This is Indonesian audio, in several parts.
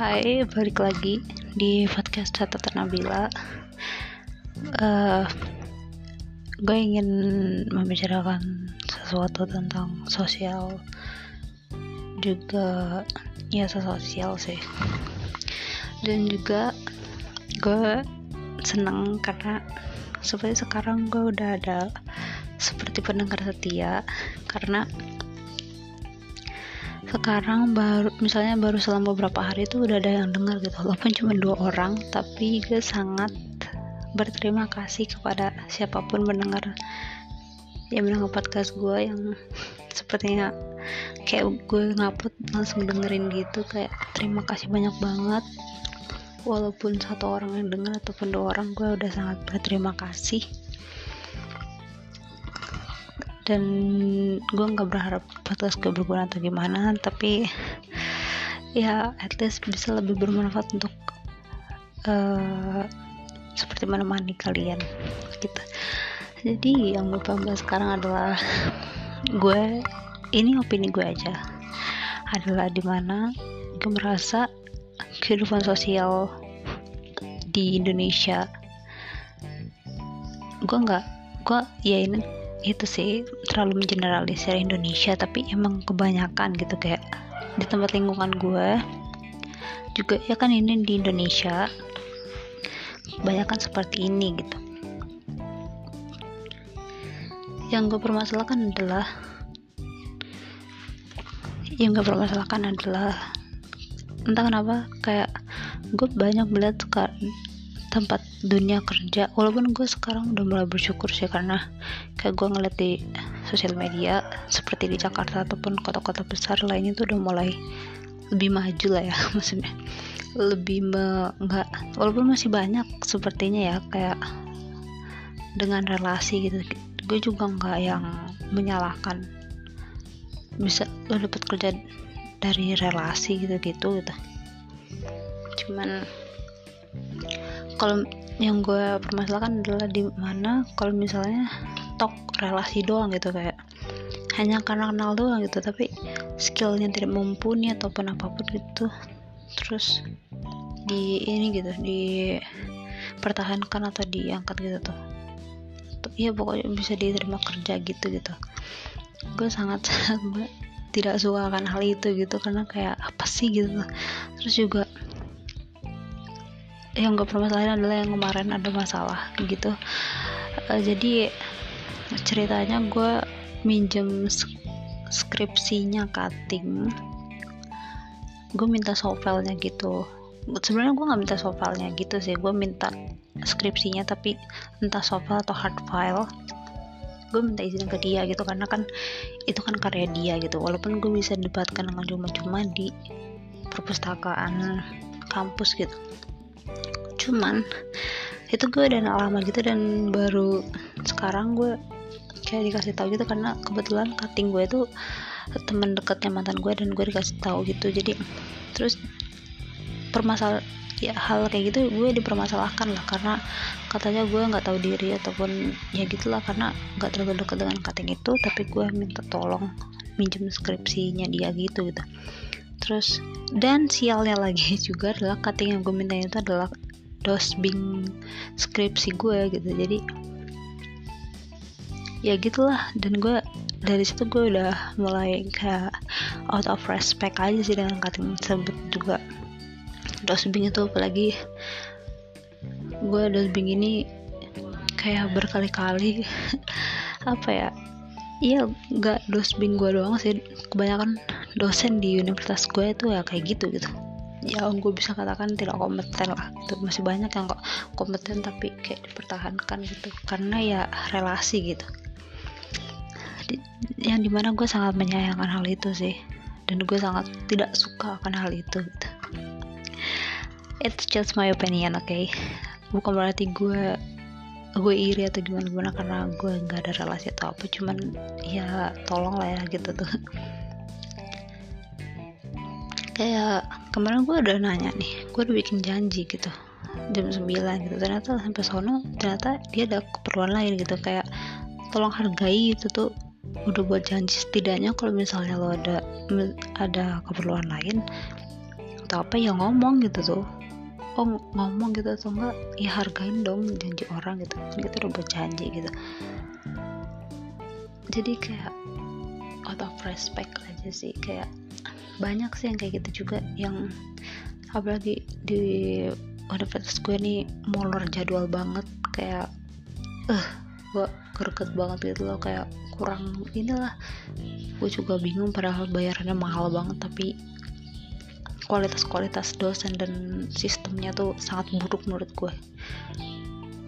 Hai, balik lagi di podcast catatan Nabila. Uh, gue ingin membicarakan sesuatu tentang sosial, juga ya sosial sih. Dan juga gue seneng karena seperti sekarang gue udah ada seperti pendengar setia karena sekarang baru misalnya baru selama beberapa hari itu udah ada yang dengar gitu. Walaupun cuma dua orang tapi gue sangat berterima kasih kepada siapa pun mendengar yang mendengar podcast gue yang sepertinya kayak gue ngaput langsung dengerin gitu. Kayak terima kasih banyak banget. Walaupun satu orang yang dengar ataupun dua orang gue udah sangat berterima kasih dan gue nggak berharap podcast gue berguna atau gimana tapi ya at least bisa lebih bermanfaat untuk uh, seperti menemani kalian gitu. Jadi yang gue bahas sekarang adalah gue ini opini gue aja. Adalah di mana gue merasa kehidupan sosial di Indonesia gue nggak gue ya ini itu sih terlalu mengeneralisir Indonesia tapi emang kebanyakan gitu kayak di tempat lingkungan gue juga ya kan ini di Indonesia kebanyakan seperti ini gitu. Yang gue permasalahkan adalah yang gue permasalahkan adalah entah kenapa kayak gue banyak melihat tempat dunia kerja. Walaupun gue sekarang udah mulai bersyukur sih karena kayak gue ngeliat di sosial media seperti di Jakarta ataupun kota-kota besar lainnya tuh udah mulai lebih maju lah ya. Maksudnya lebih me, enggak walaupun masih banyak sepertinya ya kayak dengan relasi gitu. Gue juga nggak yang menyalahkan. Bisa lo dapet kerja dari relasi gitu-gitu gitu. Cuman kalau yang gue permasalahkan adalah di mana kalau misalnya tok relasi doang gitu kayak hanya karena kenal doang gitu tapi skillnya tidak mumpuni ataupun apa pun gitu terus di ini gitu dipertahankan atau diangkat gitu tuh. Iya pokoknya bisa diterima kerja gitu gitu. Gue sangat sangat tidak suka akan hal itu gitu karena kayak apa sih gitu. Terus juga yang gue permasalahin adalah yang kemarin ada masalah gitu. Uh, jadi ceritanya gue minjem skripsinya cutting. Gue minta sovelnya gitu. Sebenarnya gue nggak minta sovelnya gitu sih gue minta skripsinya tapi entah sovel atau hard file gue minta izin ke dia gitu. Karena kan itu kan karya dia gitu. Walaupun gue bisa debatkan dengan cuma-cuma di perpustakaan kampus gitu cuman itu gue udah lama gitu dan baru sekarang gue kayak dikasih tahu gitu karena kebetulan cutting gue itu teman dekatnya mantan gue dan gue dikasih tahu gitu. Jadi terus permasal ya hal kayak gitu gue dipermasalahkan lah karena katanya gue nggak tahu diri ataupun ya gitulah karena nggak terlalu dekat dengan cutting itu tapi gue minta tolong minjem skripsinya dia gitu gitu terus dan sialnya lagi juga adalah cutting yang gue minta itu adalah dosbing skripsi gue gitu. Jadi ya gitulah. Dan gue dari situ gue udah mulai kayak out of respect aja sih dengan cutting tersebut juga. Dosbing itu apalagi gue dosbing ini kayak berkali-kali apa ya iya nggak dosbing gue doang sih. Kebanyakan dosen di universitas gue itu ya kayak gitu gitu. Ya gue bisa katakan tidak kompeten lah itu masih banyak yang kok kompeten tapi kayak dipertahankan gitu. Karena ya relasi gitu. Di, yang di mana gue sangat menyayangkan hal itu sih. Dan gue sangat tidak suka akan hal itu gitu. it's just my opinion oke okay? bukan berarti gue gue iri atau gimana gimana karena gue nggak ada relasi atau apa cuman ya tolong lah ya gitu tuh. Kayak kemarin gue udah nanya nih gue udah bikin janji gitu jam 9 gitu. Ternyata sampai sono ternyata dia ada keperluan lain gitu kayak tolong hargai itu tuh udah buat janji setidaknya kalau misalnya lo ada ada keperluan lain atau apa ya ngomong gitu tuh oh ngomong gitu atau enggak ya hargain dong janji orang gitu. Kita udah buat janji gitu. Jadi kayak out of respect aja sih. Kayak banyak sih yang kayak gitu juga yang apalagi di universitas gue nih molor jadwal banget. Kayak eh uh, gue greget banget gitu loh. Kayak kurang inilah. Gue juga bingung padahal bayarannya mahal banget tapi kualitas-kualitas dosen dan sistemnya tuh sangat buruk menurut gue.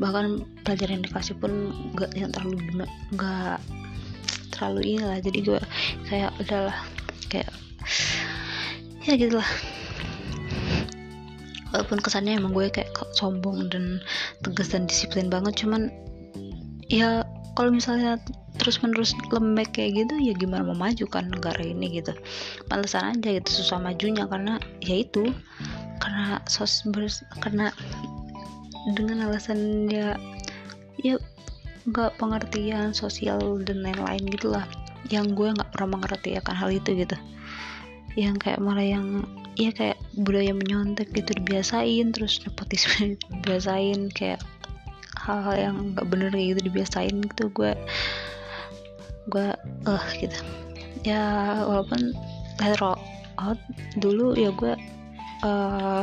Bahkan pelajaran yang dikasih pun gak yang terlalu gak terlalu inilah. Jadi gue kayak udahlah kayak ya gitulah. Walaupun kesannya emang gue kayak sombong dan tegas dan disiplin banget cuman ya kalau misalnya terus menerus lembek kayak gitu ya gimana mau maju kan negara ini gitu. Pantesan aja gitu susah majunya karena ya itu karena sos bers karena dengan alasan ya ya nggak pengertian sosial dan lain-lain gitulah. Yang gue nggak pernah mengerti akan hal itu gitu. Yang kayak malah yang ya kayak budaya menyontek gitu dibiasain terus nepotisme dibiasain kayak hal-hal yang nggak bener gitu dibiasain gitu. Gue gue eh uh, gitu. Ya walaupun hetero out dulu ya gue uh,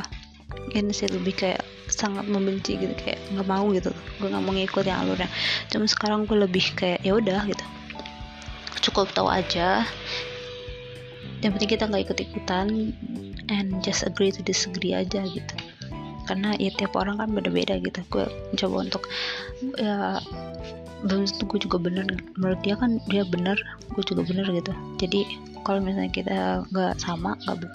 ini sih lebih kayak sangat membenci gitu kayak nggak mau gitu. Gue nggak mau ngikut yang alurnya. Cuma sekarang gue lebih kayak ya udah gitu. Cukup tahu aja. Yang penting kita nggak ikut ikutan and just agree to disagree aja gitu karena ya tiap orang kan beda-beda gitu. Gue coba untuk ya belum tentu gue juga bener. Menurut dia kan dia bener gue juga bener gitu. Jadi kalau misalnya kita nggak sama nggak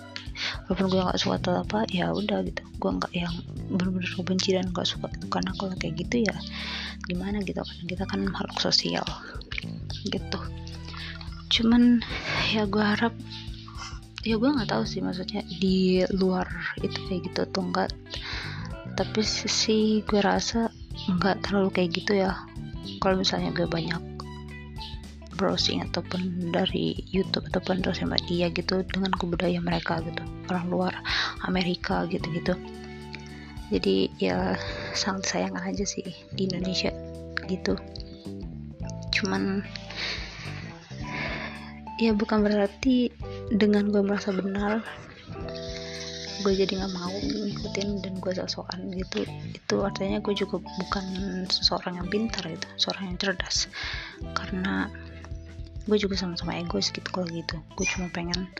walaupun gue nggak suka atau apa ya udah gitu. Gue nggak yang bener-bener benci dan nggak suka. Karena kalau kayak gitu ya gimana gitu kan? Kita kan makhluk sosial gitu. Cuman ya gue harap ya gue nggak tahu sih maksudnya di luar itu kayak gitu atau enggak tapi sih gue rasa nggak terlalu kayak gitu ya. Kalau misalnya gue banyak browsing ataupun dari YouTube ataupun sosial media gitu dengan kebudayaan mereka gitu. Orang luar Amerika gitu-gitu. Jadi ya sangat sayang aja sih di Indonesia gitu. Cuman ya bukan berarti dengan gue merasa benar gue jadi nggak mau ngikutin dan gue sok-sokan gitu. Itu artinya gue juga bukan seseorang yang pintar gitu seorang yang cerdas. Karena gue juga sama-sama egois gitu kalau gitu. Gue cuma pengen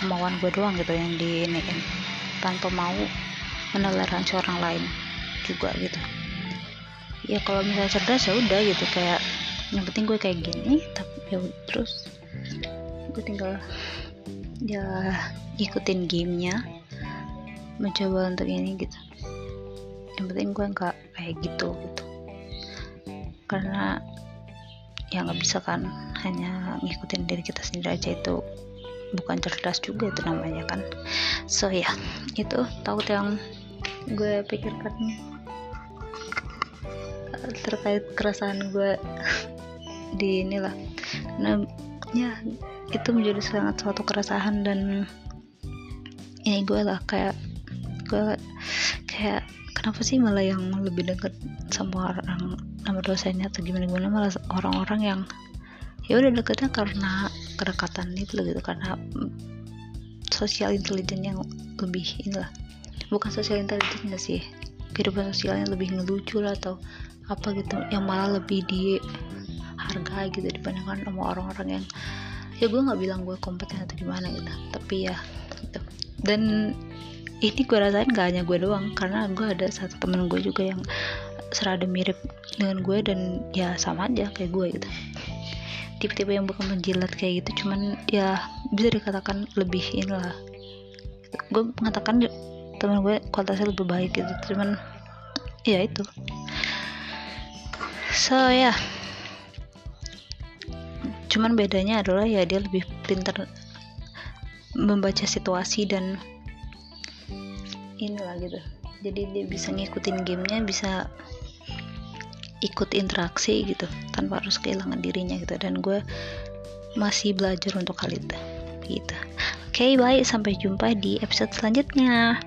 kemauan gue doang gitu yang diiniin. Tanpa mau menelarkan seorang lain juga gitu. Ya kalau misalnya cerdas ya udah gitu kayak yang penting gue kayak gini tapi ya terus gue tinggal ya ikutin gamenya mencoba untuk ini gitu. Yang penting gue nggak kayak gitu gitu. Karena ya nggak bisa kan hanya ngikutin diri kita sendiri aja itu bukan cerdas juga itu namanya kan. So ya itu tahu yang gue pikirkan. Terkait keresahan gue di inilah. Nah ya itu menjadi sangat suatu keresahan dan ini gue lah kayak gue kayak kenapa sih malah yang lebih deket sama orang nama dosennya atau gimana gimana malah orang-orang yang ya udah deketnya karena kedekatan itu gitu karena sosial intelijen yang lebih inilah bukan sosial intelijen sih kehidupan sosialnya lebih ngelucu lah atau apa gitu yang malah lebih dihargai gitu dibandingkan sama orang-orang yang ya gue nggak bilang gue kompeten atau gimana gitu tapi ya gitu. dan ini gue rasain gak hanya gue doang karena gue ada satu temen gue juga yang serada mirip dengan gue dan ya sama aja kayak gue gitu. Tipe-tipe yang bukan menjilat kayak gitu cuman ya bisa dikatakan lebih inilah. Gue mengatakan temen gue kualitasnya lebih baik gitu cuman ya itu. So ya. Yeah cuman bedanya adalah ya dia lebih pintar membaca situasi dan inilah gitu. Jadi dia bisa ngikutin gamenya bisa ikut interaksi gitu tanpa harus kehilangan dirinya gitu. Dan gue masih belajar untuk hal itu gitu. Oke okay, baik sampai jumpa di episode selanjutnya